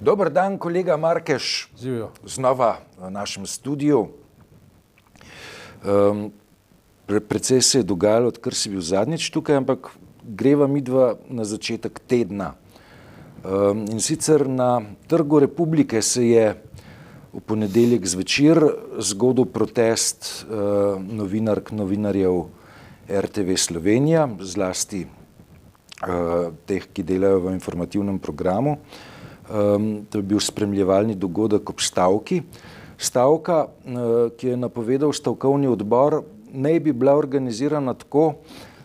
Dober dan, kolega Markeš. Živijo. Znova v našem studiu. Um, pre, precej se je dogajalo, odkar si bil zadnjič tukaj, ampak greva mi dva na začetek tedna. Um, in sicer na Trgu Republike se je v ponedeljek zvečer zgodil protest uh, novinark, novinarjev RTV Slovenija, zlasti uh, teh, ki delajo v informativnem programu. Um, to je bil spremljevalni dogodek ob stavki. Stavka, uh, ki je napovedal stavkovni odbor, ne bi bila organizirana tako,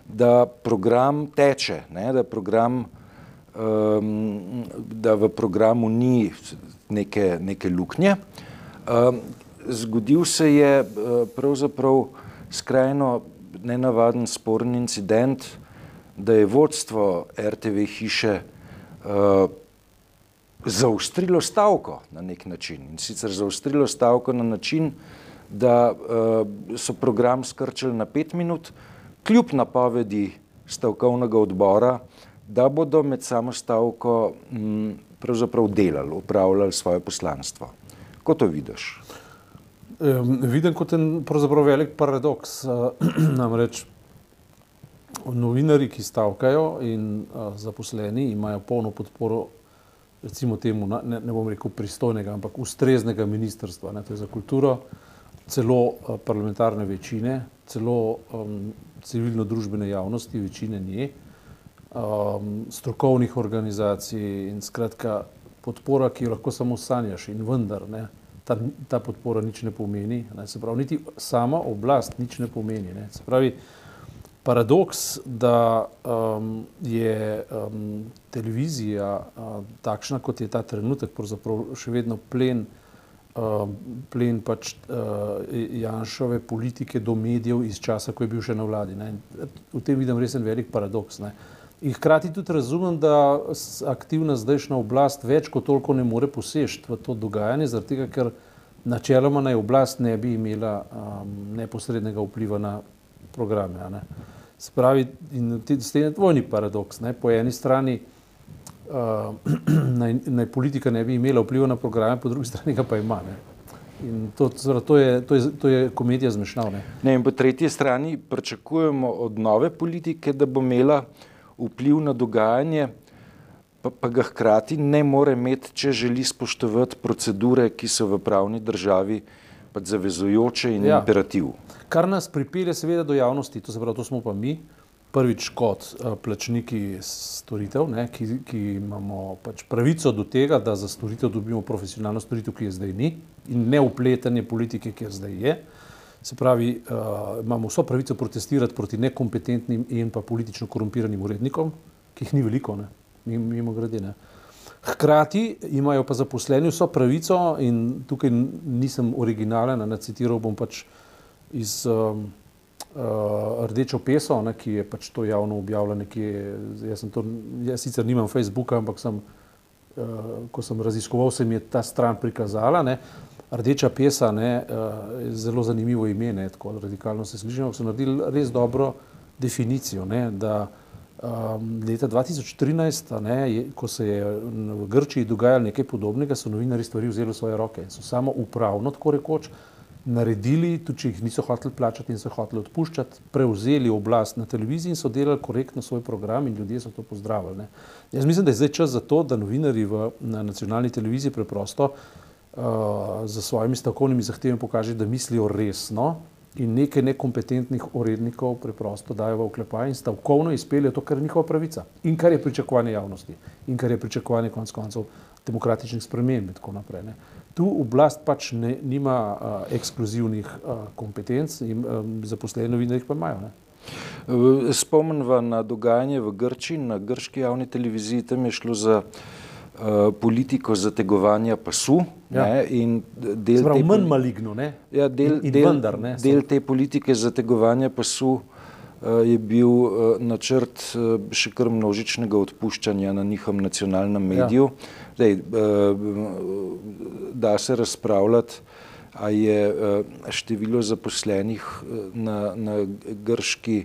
da program teče, ne, da, program, um, da v programu ni neke, neke luknje. Um, zgodil se je uh, pravzaprav skrajno nenavaden sporen incident, da je vodstvo RTV hiše uh, zaustrilo stavko na nek način. In sicer zaustrilo stavko na način, da uh, so program skrčili na pet minut, kljub napovedi stavkovnega odbora, da bodo med samo stavko m, pravzaprav delali, upravljali svoje poslanstvo. Kako to vidiš? Um, vidim kot en pravzaprav velik paradoks. Uh, namreč novinari, ki stavkajo in uh, zaposleni imajo polno podporo recimo temu, ne, ne bom rekel pristojnega, ampak ustreznega ministrstva, ne, to je za kulturo, celo uh, parlamentarne večine, celo um, civilno-družbene javnosti, večine nje, um, strokovnih organizacij in skratka podpora, ki jo lahko samo sanjaš in vendar ne, ta, ta podpora nič ne pomeni, ne, se pravi, niti sama oblast nič ne pomeni. Ne, se pravi, paradoks, da um, je um, televizija uh, takšna, kot je ta trenutek, pravzaprav še vedno plen, uh, plen pač uh, Janšove politike do medijev iz časa, ko je bil še na vladi. Ne. V tem vidim res en velik paradoks. Ne. In hkrati tudi razumem, da aktivna zdajšnja oblast več kot toliko ne more posežiti v to dogajanje, zaradi tega, ker načeloma naj oblast ne bi imela um, neposrednega vpliva na programe. Spravi, in s tem je dvojni paradoks. Ne? Po eni strani uh, naj, naj politika ne bi imela vpliva na programe, po drugi strani pa ima. Ne? In to, to, je, to, je, to je komedija zmešnjav. Po tretji strani pričakujemo od nove politike, da bo imela vpliv na dogajanje, pa, pa ga hkrati ne more imeti, če želi spoštovati procedure, ki so v pravni državi pač zavezujoče in ja. imperativ. Kar nas pripelje seveda do javnosti, to se pravi, to smo pa mi, prvič kot uh, plačniki storitev, ne, ki, ki imamo pač pravico do tega, da za storitev dobimo profesionalno storitev, ki je zdaj ni in ne upletanje politike, ki je zdaj je. Se pravi, uh, imamo vso pravico protestirati proti nekompetentnim in pa politično korumpiranim urednikom, ki jih ni veliko, ne, mimo grede. Ne. Hkrati imajo pa zaposleni vso pravico, in tukaj nisem originalen, ne citiral bom pač iz um, uh, Rdečo peso, ne, ki je pač to javno objavila nekje. Jaz, to, jaz sicer nimam Facebooka, ampak sem, uh, ko sem raziskoval, se mi je ta stran prikazala. Ne. Rdeča pesa je uh, zelo zanimivo ime, ne, tako radikalno se sliši, ampak so naredili res dobro definicijo. Ne, da, Um, leta 2013, ne, je, ko se je v Grčiji dogajalo nekaj podobnega, so novinari stvari vzeli v svoje roke in so samo upravno, tako rekoč, naredili, tudi če jih niso hoteli plačati in so hoteli odpuščati, prevzeli oblast na televiziji in so delali korektno svoj program in ljudje so to pozdravili. Ne. Jaz mislim, da je zdaj čas za to, da novinari v, na nacionalni televiziji preprosto uh, za svojimi stavkovnimi zahtevami pokažejo, da mislijo resno in nekaj nekompetentnih urednikov preprosto dajo v oklepaj in stavkovno izpeljejo to, kar je njihova pravica in kar je pričakovanje javnosti in kar je pričakovanje konc koncev demokratičnih sprememb in tako naprej. Ne. Tu oblast pač ne, nima uh, ekskluzivnih uh, kompetenc in um, zaposleni novinarji pa imajo. Ne. Spomnim na dogajanje v Grčiji, na grški javni televiziji, tam je šlo za uh, politiko zategovanja pasu. Ja. Ne, del Sprav, te, manj maligno. Ne? Ja, del, in, in del, vendar, ne, del te politike zategovanja pasu je bil uh, načrt uh, še kar množičnega odpuščanja na njihovem nacionalnem ja. mediju. Ja. Dej, da se razpravljati, a je število zaposlenih na, na, grški,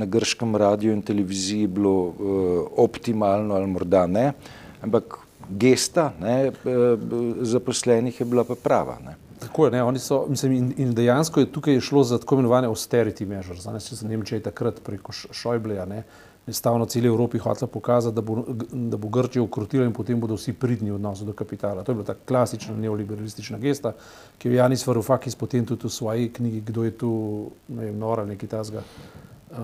na grškem radiju in televiziji bilo optimalno ali morda ne. Ampak gesta ne, zaposlenih je bila pa prava. Ne. Tako je, ne, oni so, mislim, in, in dejansko je tukaj šlo za tako imenovane austerity measures. Danes se Nemčija je takrat preko Šojbleja, ne, enostavno celi Evropi hotela pokazati, da bo, da bo Grčija ukrotila in potem bodo vsi pridni v odnosu do kapitala. To je bila ta klasična neoliberalistična gesta, ki je Janis Varoufakis potem tudi v svoji knjigi, kdo je tu, ne vem, nora, neki tazga, uh,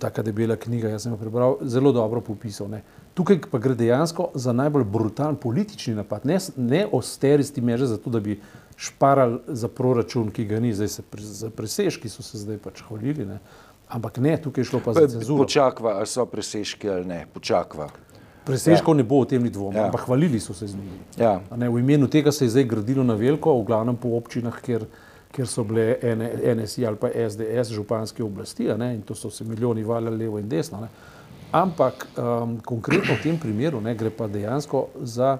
taka debela knjiga, jaz sem jo prebral, zelo dobro popisal. Ne. Tukaj pa gre dejansko za najbolj brutalen politični napad, ne, ne osteristi meže za to, da bi šparali za proračun, ki ga ni, zdaj se pre, za presežki so se zdaj pač hvalili. Ne. Ampak ne, tukaj je šlo pa za cenzuro. Počakva, ali so presežki ali ne, počakva. Presežkov ja. ne bo v tem ni dvoma, ja. ampak hvalili so se z njimi. Ja. Ne, v imenu tega se je zdaj gradilo na veliko, v glavnem po občinah, kjer, kjer so bile NSI ali pa SDS županske oblasti ne, in to so se milijoni valjali levo in desno. Ne. Ampak um, konkretno v tem primeru ne, gre pa dejansko za,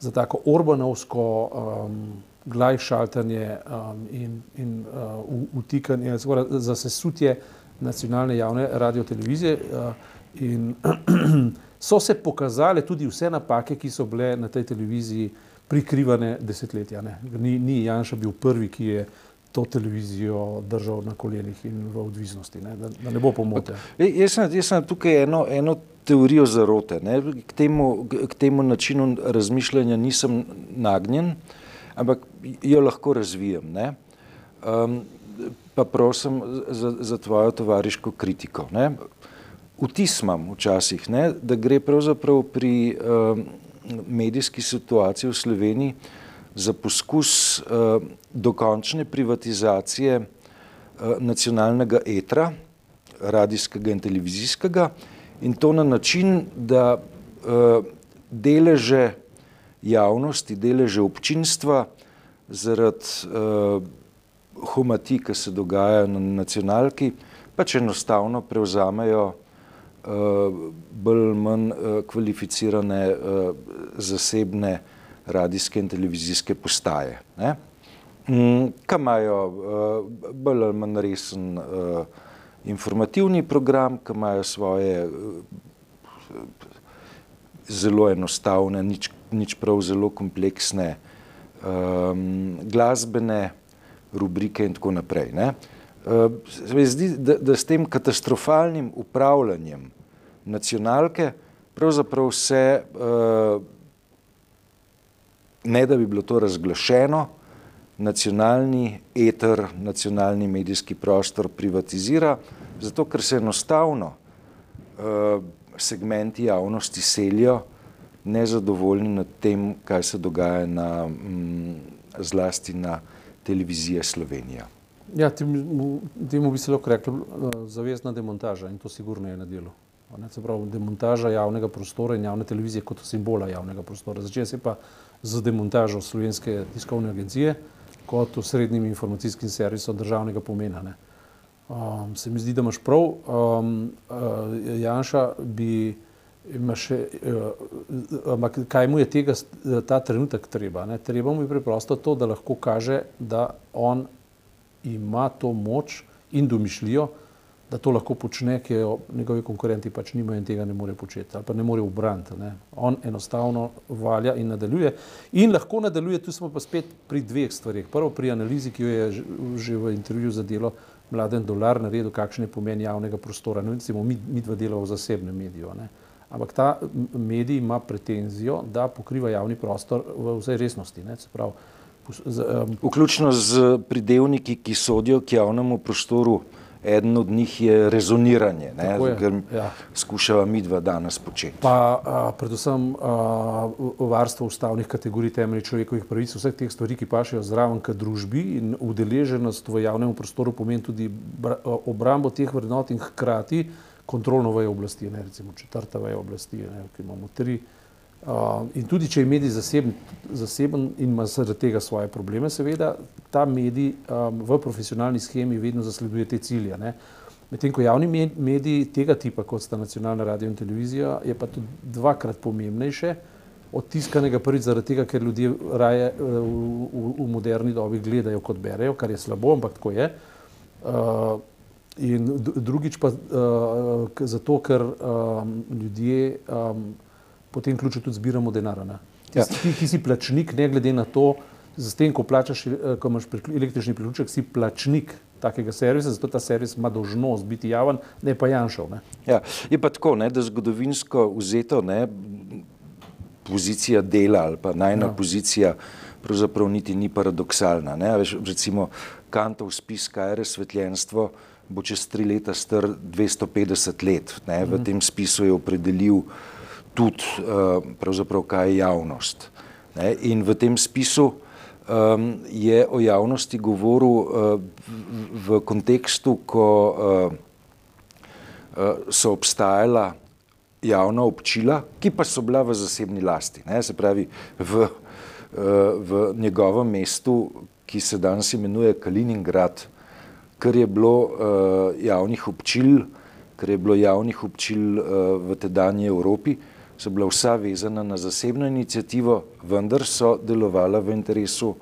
za tako orbanovsko um, glajšaltanje um, in, in uh, utikanje, za sesutje nacionalne javne radio televizije uh, in so se pokazale tudi vse napake, ki so bile na tej televiziji prikrivane desetletja. Ni, ni Janša bil prvi, ki je to televizijo držal na kolenih in v odvisnosti, ne? Da, da ne bo pomote. Jaz sem, jaz sem tukaj eno, eno teorijo zarote. Ne? K, temu, k temu načinu razmišljanja nisem nagnjen, ampak jo lahko razvijem. Um, pa prosim za, za tvojo tovariško kritiko. Ne? Vtis imam včasih, ne? da gre pravzaprav pri uh, medijski situaciji v Sloveniji za poskus uh, dokončne privatizacije uh, nacionalnega etra, radijskega in televizijskega, in to na način, da uh, deleže javnosti, deleže občinstva zaradi uh, humati, ki se dogajajo na nacionalki, pač enostavno prevzamejo uh, bolj ali manj uh, kvalificirane uh, zasebne radijske in televizijske postaje. Ne? Mm, Kaj imajo uh, bolj ali manj resen uh, informativni program, ki imajo svoje uh, zelo enostavne, nič, nič prav zelo kompleksne um, glasbene rubrike in tako naprej. Ne. Se mi zdi, da, da s tem katastrofalnim upravljanjem nacionalke pravzaprav se, ne da bi bilo to razglašeno, nacionalni eter, nacionalni medijski prostor privatizira, zato ker se enostavno segmenti javnosti selijo nezadovoljni nad tem, kaj se dogaja na, zlasti na televizije Slovenija. Ja, temu, temu bi se lahko rekli uh, zavezna demontaža in to sigurno je na delu. Ne, se pravi, demontaža javnega prostora in javne televizije kot simbola javnega prostora. Začne se pa z demontažo slovenske tiskovne agencije kot osrednjim informacijskim servisom državnega pomena. Ne. Um, se mi zdi, da imaš prav. Um, uh, Janša bi še, uh, ampak kaj mu je tega, ta trenutek treba? Ne? Treba mu je preprosto to, da lahko kaže, da on ima to moč in domišljijo, da to lahko počne, ki jo njegovi konkurenti pač nimajo in tega ne more početi ali pa ne more obraniti. Ne? On enostavno valja in nadaljuje. In lahko nadaljuje, tu smo pa spet pri dveh stvarih. Prvo pri analizi, ki jo je že v intervjuju za delo Mladen Dolar naredil, kakšen je pomen javnega prostora. No, recimo, mi, mi dva delamo v zasebnem mediju. Ne? Ampak ta medij ima pretenzijo, da pokriva javni prostor v vsej resnosti. Pravi, z, um, Vključno z pridevniki, ki sodijo k javnemu prostoru, eden od njih je rezoniranje, kar ja. skušava mi dva danes početi. Pa a, predvsem a, varstvo ustavnih kategorij temeljih človekovih pravic, vseh teh stvari, ki pašejo zraven k družbi in udeleženost v javnem prostoru pomeni tudi obrambo teh vrednot in hkrati kontrolno vejo oblasti, ne, recimo četrta veja oblasti, ne, ki imamo tri. Uh, in tudi, če je medij zaseben, zaseben in ima zaradi tega svoje probleme, seveda, ta medij um, v profesionalni schemi vedno zasleduje te cilje. Medtem ko javni mediji tega tipa, kot sta nacionalna radio in televizija, je pa tudi dvakrat pomembnejše od tiskanega prvič zaradi tega, ker ljudje raje uh, v, v, v moderni dobi gledajo kot berejo, kar je slabo, ampak tako je. Uh, In drugič pa uh, zato, ker um, ljudje um, po tem ključu tudi zbiramo denar. Ti, ja. ti, ki si plačnik, ne glede na to, z tem, ko plačaš, eh, ko imaš električni priključek, si plačnik takega servisa, zato ta servis ima dožnost biti javen, ne pa Janšov. Ne. Ja, je pa tako, ne, da zgodovinsko vzeto ne, pozicija dela ali pa najna ja. pozicija pravzaprav niti ni paradoksalna. Ne. Veš, recimo Kantov spis, kaj je razsvetljenstvo, bo čez tri leta star 250 let. Ne. V mhm. tem spisu je opredelil tudi, uh, pravzaprav, kaj je javnost. Ne. In v tem spisu um, je o javnosti govoril uh, v kontekstu, ko uh, uh, so obstajala javna občila, ki pa so bila v zasebni lasti. Ne? Se pravi, v, uh, v njegovem mestu, ki se danes imenuje Kaliningrad, kar je bilo uh, javnih občil, kar je bilo javnih občil uh, v tedanji Evropi, so bila vsa vezana na zasebno inicijativo, vendar so delovala v interesu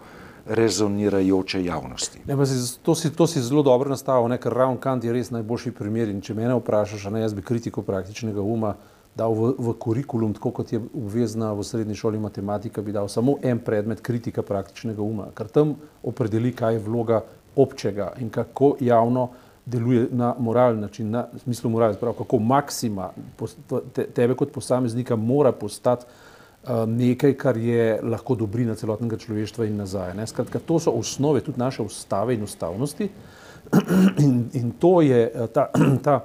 rezonirajoče javnosti. Ne, si, to, si, to si zelo dobro nastavil, ker Ravn Kant je res najboljši primer. In če me vprašaš, ne, jaz bi kritiko praktičnega uma dal v, v kurikulum, tako kot je obvezna v srednji šoli matematika, bi dal samo en predmet kritika praktičnega uma, ker tam opredeli, kaj je vloga občega in kako javno deluje na moralni način, na smislu moralne, prav kako maksima te, tebe kot posameznika mora postati uh, nekaj, kar je lahko dobrina celotnega človeštva in nazaj. Ne? Skratka, to so osnove tudi naše ustave in ustavnosti in, in to je uh, ta, ta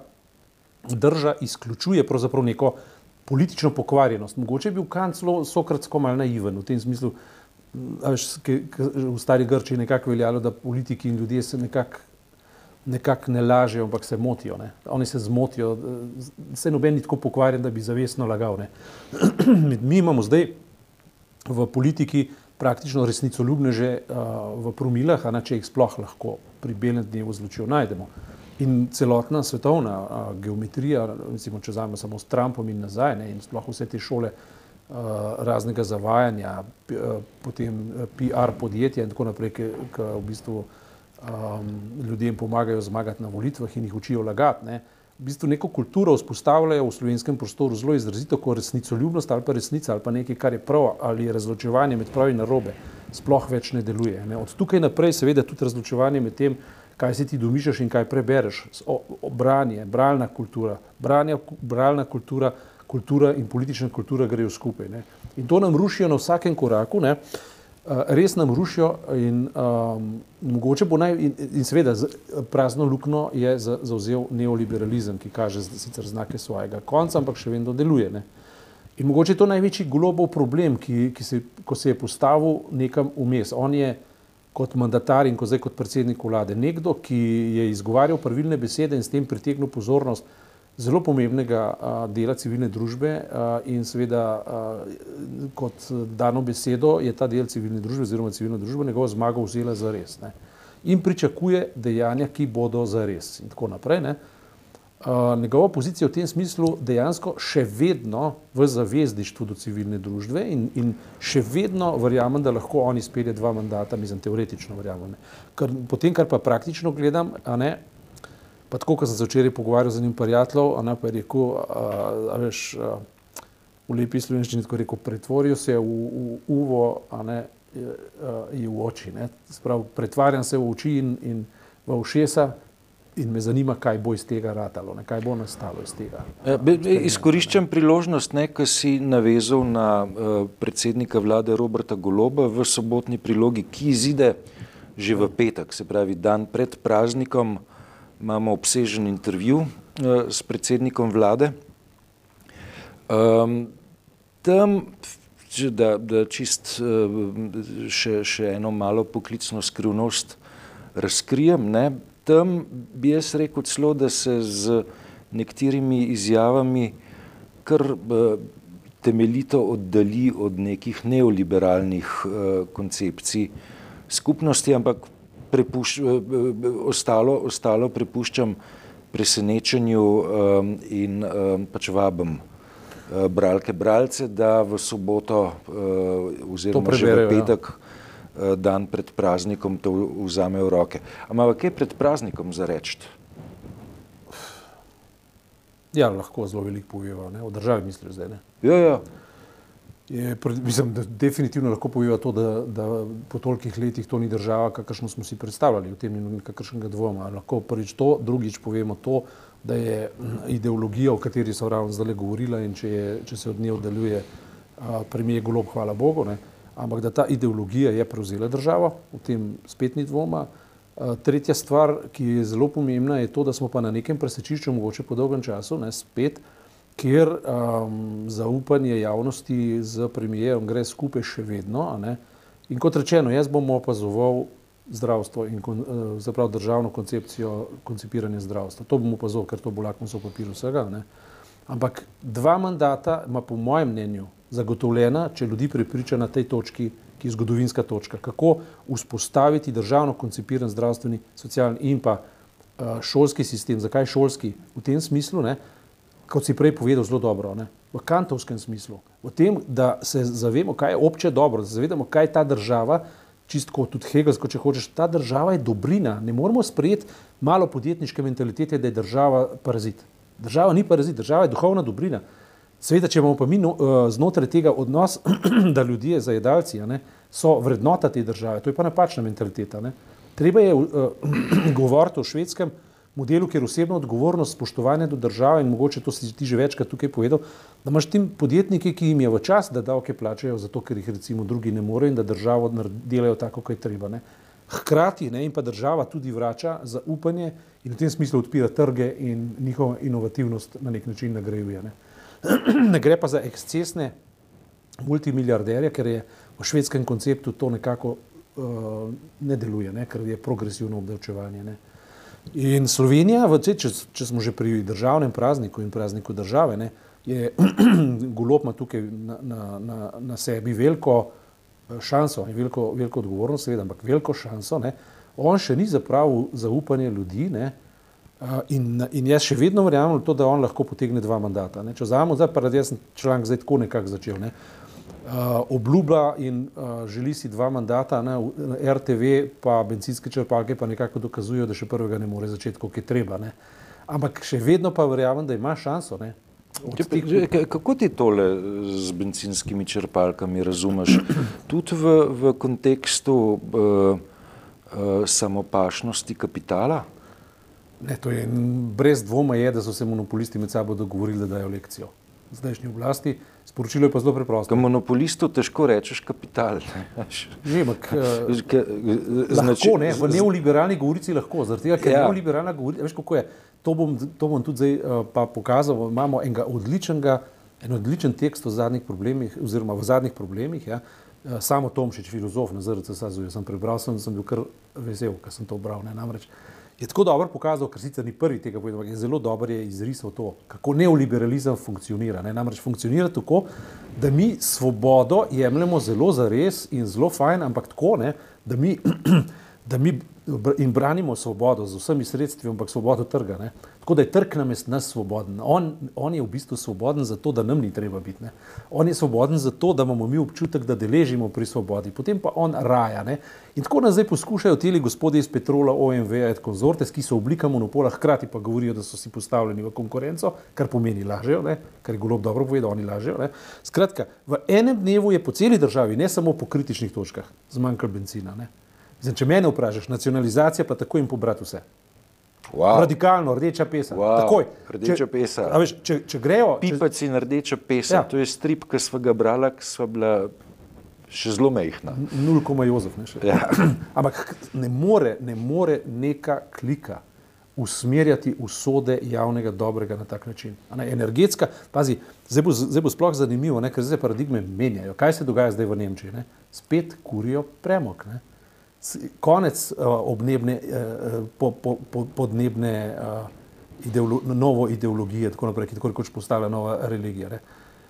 drža izključuje pravzaprav neko politično pokvarjenost. Mogoče je bil Kant zelo sokratsko mal naiven v tem smislu, Veš, v stari Grči je nekako veljalo, da politiki in ljudje se nekako nekako ne lažejo, ampak se motijo. Ne. Oni se zmotijo, se noben ni tako pokvarjen, da bi zavestno lagal. Mi imamo zdaj v politiki praktično resnicoljubne že uh, v promilah, a ne če jih sploh lahko pri belem dnevu zločijo najdemo. In celotna svetovna uh, geometrija, recimo, če vzamemo samo s Trumpom in nazaj, ne, in sploh vse te šole uh, raznega zavajanja, uh, potem PR podjetja in tako naprej, ki v bistvu um, ljudem pomagajo zmagati na volitvah in jih učijo lagati. Ne. V bistvu neko kulturo vzpostavljajo v slovenskem prostoru zelo izrazito, kot resnicoljubnost ali pa resnica ali pa nekaj, kar je prav ali je razločevanje med prav in narobe, sploh več ne deluje. Ne. Od tukaj naprej seveda tudi razločevanje med tem, kaj si ti domišljaš in kaj prebereš. O, o branje, bralna kultura, branje, bralna kultura, kultura in politična kultura grejo skupaj. Ne. In to nam rušijo na vsakem koraku. Ne. Eh, res nam rušijo in um, mogoče bo naj, in, in seveda prazno lukno je zauzel neoliberalizem, ki kaže sicer znake svojega konca, ampak še vedno deluje. Ne? In mogoče je to največji globov problem, ki, ki se, ko se je postavil nekam vmes. On je kot mandatar in ko zdaj kot predsednik vlade nekdo, ki je izgovarjal pravilne besede in s tem pritegnil pozornost zelo pomembnega dela civilne družbe in seveda kot dano besedo je ta del civilne družbe oziroma civilna družba njegovo zmago vzela za res. Ne. In pričakuje dejanja, ki bodo za res in tako naprej. Ne. Njegova pozicija v tem smislu dejansko še vedno v zavezništvu do civilne družbe in, in še vedno verjamem, da lahko on izpelje dva mandata, mislim, teoretično verjamem. Ker, potem, kar pa praktično gledam, ne, Pa tako, ko sem se včeraj pogovarjal z enim prijateljem, ona pa je rekel, a veš, a, v lepi slovenščini tako rekel, pretvorijo se v, v uvo, a ne, je, a, je v oči. Ne. Sprav, pretvarjam se v oči in, in v ušesa in me zanima, kaj bo iz tega ratalo, ne, kaj bo nastalo iz tega. Ja, be, be, izkoriščam priložnost, ne, ko si navezal na uh, predsednika vlade Roberta Goloba v sobotni prilogi, ki izide že v petek, se pravi dan pred praznikom, imamo obsežen intervju uh, s predsednikom vlade. Um, tam, da, da čist uh, še, še eno malo poklicno skrivnost razkrijem, ne, tam bi jaz rekel celo, da se z nekaterimi izjavami kar uh, temeljito oddali od nekih neoliberalnih uh, koncepcij skupnosti, ampak prepuš, eh, eh, ostalo, ostalo prepuščam presenečenju um, in um, pač vabim uh, bralke, bralce, da v soboto uh, oziroma že v ja. petek, ja. uh, dan pred praznikom, to vzamejo v roke. Ampak kaj pred praznikom za reči? Ja, lahko zelo veliko povejo, o državi misliš zdaj. Ne? Ja, ja. Je, mislim, da definitivno lahko poveva to, da, da po tolikih letih to ni država, kakršno smo si predstavljali, v tem ni nikakršnega dvoma. Lahko prvič to, drugič povemo to, da je ideologija, o kateri so ravno zdaj govorila in če, je, če se od nje oddaljuje premijer Golob, hvala Bogu, ne, ampak da ta ideologija je prevzela državo, v tem spet ni dvoma. Tretja stvar, ki je zelo pomembna, je to, da smo pa na nekem presečišču, mogoče po dolgem času, ne, spet, kjer um, zaupanje javnosti z premijerom gre skupaj še vedno. In kot rečeno, jaz bom opazoval zdravstvo in kon, uh, zapravo državno koncepcijo koncipiranja zdravstva. To bom opazoval, ker to bo lakmusov papir vsega. Ne? Ampak dva mandata ima po mojem mnenju zagotovljena, če ljudi prepriča na tej točki, ki je zgodovinska točka, kako vzpostaviti državno koncipiran zdravstveni, socialni in pa uh, šolski sistem. Zakaj šolski? V tem smislu, ne? Kot si prej povedal, zelo dobro, ne? v kantovskem smislu, v tem, da se zavemo, kaj je obče dobro, da se zavedamo, kaj je ta država, čistko tudi hegelsko, če hočeš, ta država je dobrina. Ne moramo sprejeti malo podjetniške mentalitete, da je država parazit. Država ni parazit, država je duhovna dobrina. Sveda, če imamo pa mi no, uh, znotraj tega odnos, da ljudje, zajedalci, ne, so vrednota te države, to je pa napačna mentaliteta. Ne. Treba je uh, govoriti o švedskem, modelu, kjer osebno odgovornost, spoštovanje do države in mogoče to si ti že večkrat tukaj povedal, da imaš tim podjetniki, ki jim je v čas, da davke plačajo, zato ker jih recimo drugi ne morejo in da državo delajo tako, kot je treba. Ne. Hkrati ne, pa država tudi vrača zaupanje in v tem smislu odpira trge in njihovo inovativnost na nek način nagrajuje. Ne. ne gre pa za ekscesne multimiliarderje, ker je v švedskem konceptu to nekako uh, ne deluje, ne, ker je progresivno obdavčevanje. Ne. In Slovenija, če, če smo že pri državnem prazniku in prazniku države, ne, je golob ima tukaj na, na, na, na sebi veliko eh, šanso in veliko, veliko odgovornost, seveda, ampak veliko šanso. Ne. On še ni zapravil zaupanje ljudi ne, in, in jaz še vedno verjamem v to, da on lahko potegne dva mandata. Ne. Če vzamemo, zdaj pa jaz sem članek zdaj tako nekako začel. Ne. Uh, obljublja in uh, želi si dva mandata, ne, RTV pa benzinske črpalke pa nekako dokazujejo, da še prvega ne more začeti, kot je treba. Ne. Ampak še vedno pa verjamem, da ima šanso. Ne. Kako ti tole z benzinskimi črpalkami razumeš? Tudi v, v kontekstu uh, uh, samopašnosti kapitala? Ne, to je brez dvoma, je, da so se monopolisti med sabo dogovorili, da dajo lekcijo zdajšnji oblasti. Sporočilo je pa zelo preprosto. Monopolistu težko rečeš kapital. Ne, ampak lahko ne, v neoliberalni govorici lahko, zaradi tega, ker ja. neoliberalna govorica, veš kako je, to bom, to bom tudi zdaj uh, pa pokazal, imamo enega odličnega, en odličen tekst o zadnjih problemih, oziroma v zadnjih problemih, ja, uh, samo Tomšič, filozof na ZRC Sazu, sem prebral, sem, sem bil kar vesel, ker sem to bral, ne, namreč uh, je tako dobro pokazal, ker sicer ni prvi tega povedal, ampak je zelo dobro izrisal to, kako neoliberalizem funkcionira. Ne? Namreč funkcionira tako, da mi svobodo jemljemo zelo za res in zelo fajn, ampak tako, ne, da mi, da mi in branimo svobodo z vsemi sredstvi, ampak svobodo trga. Ne? Tako da je trg na mest nas svoboden. On, on je v bistvu svoboden zato, da nam ni treba biti. Ne? On je svoboden zato, da imamo mi občutek, da deležimo pri svobodi. Potem pa on raja. Ne? In tako nas zdaj poskušajo teli gospodi iz Petrola, OMV, et konzortes, ki so oblika monopola, hkrati pa govorijo, da so si postavljeni v konkurenco, kar pomeni lažejo, ne? kar je golob dobro povedal, oni lažejo. Ne? Skratka, v enem dnevu je po celi državi, ne samo po kritičnih točkah, zmanjkalo benzina. Ne? Zdaj, če me vprašaš, nacionalizacija pa tako jim pobrati vse. Wow. Radikalno, rdeča pesa. Wow. Takoj. Rdeča če, pesa. Veš, če, če grejo. Pipac in rdeča pesa. Ja. To je strip, ki smo ga brali, ki smo bila še zelo mehna. Nul koma Jozef. Ne, ja. Ampak ne more, ne more neka klika usmerjati usode javnega dobrega na tak način. Ne, energetska, pazi, zdaj bo, zdaj bo sploh zanimivo, ne, ker zdaj paradigme menjajo. Kaj se dogaja zdaj v Nemčiji? Ne? Spet kurijo premok. Ne? Konec uh, obnebne, uh, po, po, po, podnebne uh, ideolo novo ideologije, tako naprej, ki tako rekoč postala nova religija. Ne.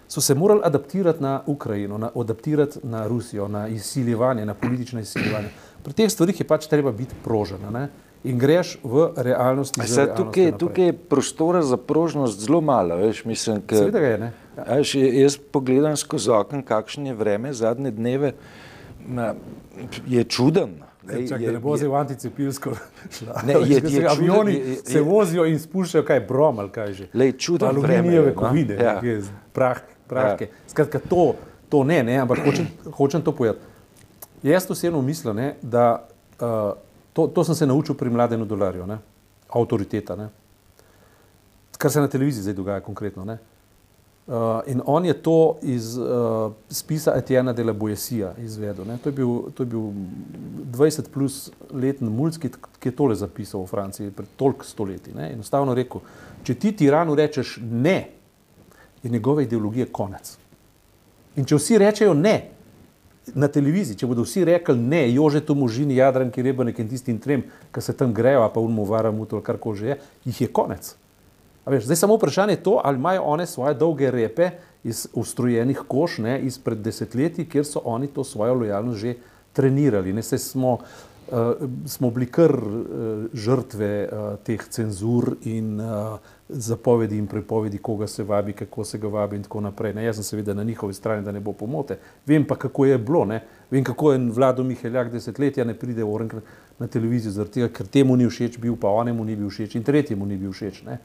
So se morali adaptirati na Ukrajino, na, adaptirati na Rusijo, na izsiljevanje, na politično izsiljevanje. Pri teh stvarih je pač treba biti prožen ne. in greš v realnosti. Zdaj, tukaj, tukaj je prostora za prožnost zelo malo. Veš, mislim, ka, Seveda je. Ne. Ja. Veš, jaz pogledam skozi okno, kakšno je vreme zadnje dneve je čuden. Ej, Čak, je, da ne bo zdaj v anticepilsko šla. Ne, je, je, je, avioni je, je, se vozijo in spuščajo kaj brom ali kaj že. Lej, čuden Aluminijeve kovine, ja. prah, prahke. Ja. Skratka, to, to ne, ne ampak hočem, hočem to povedati. Jaz osebno mislim, ne, da uh, to, to sem se naučil pri mladenu dolarju, ne, avtoriteta, ne, kar se na televiziji zdaj dogaja konkretno. Ne. Uh, in on je to iz uh, spisa Etienne de la Boesija izvedel. To je, bil, to je bil 20 plus leten mulski, ki je tole zapisal v Franciji pred toliko stoletji. Ne. Enostavno rekel, če ti tiranu rečeš ne, je njegove ideologije konec. In če vsi rečejo ne na televiziji, če bodo vsi rekli ne, jože to možini, jadranki, rebanek in tistim trem, ki se tam grejo, pa unmo varam, to kar koli že je, jih je konec. Veš, zdaj samo vprašanje je to, ali imajo one svoje dolge repe iz ustrojenih koš, ne, izpred desetletij, kjer so oni to svojo lojalnost že trenirali. Ne, smo, uh, smo bili kar uh, žrtve uh, teh cenzur in uh, zapovedi in prepovedi, koga se vabi, kako se ga vabi in tako naprej. Ne, jaz sem seveda na njihovi strani, da ne bo pomote. Vem pa, kako je bilo. Ne. Vem, kako je vlado Miheljak desetletja ne pride v orenkrat na televizijo, zaradi tega, ker temu ni všeč bil, pa onemu ni bil všeč in tretjemu ni bil všeč. Ne.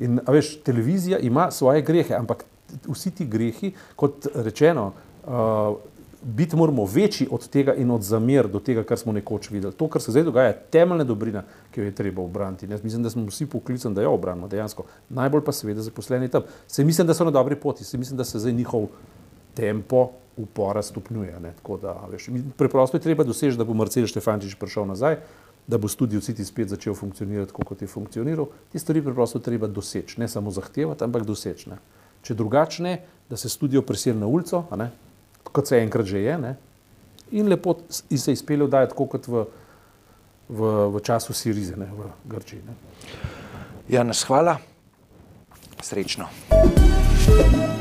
In veš, televizija ima svoje grehe, ampak vsi ti grehi, kot rečeno, uh, biti moramo večji od tega in od zamer do tega, kar smo nekoč videli. To, kar se zdaj dogaja, je temeljna dobrina, ki jo je treba obraniti. Jaz mislim, da smo vsi poklicani, da jo obranimo dejansko. Najbolj pa seveda zaposleni tam. Se mislim, da so na dobri poti, se mislim, da se zdaj njihov tempo upora stopnjuje. Da, veš, preprosto je treba doseči, da bo Marcel Štefančič prišel nazaj da bo studio City spet začel funkcionirati, kot je funkcioniral, te stvari preprosto treba doseči, ne samo zahtevati, ampak doseči. Ne. Če drugačne, da se studio preseli na ulico, kot se enkrat že je, ne, in lepo in se izpelje vdajati, kot v, v, v času Sirize, ne, v Grčiji. Ne. Ja, nas hvala, srečno. thank you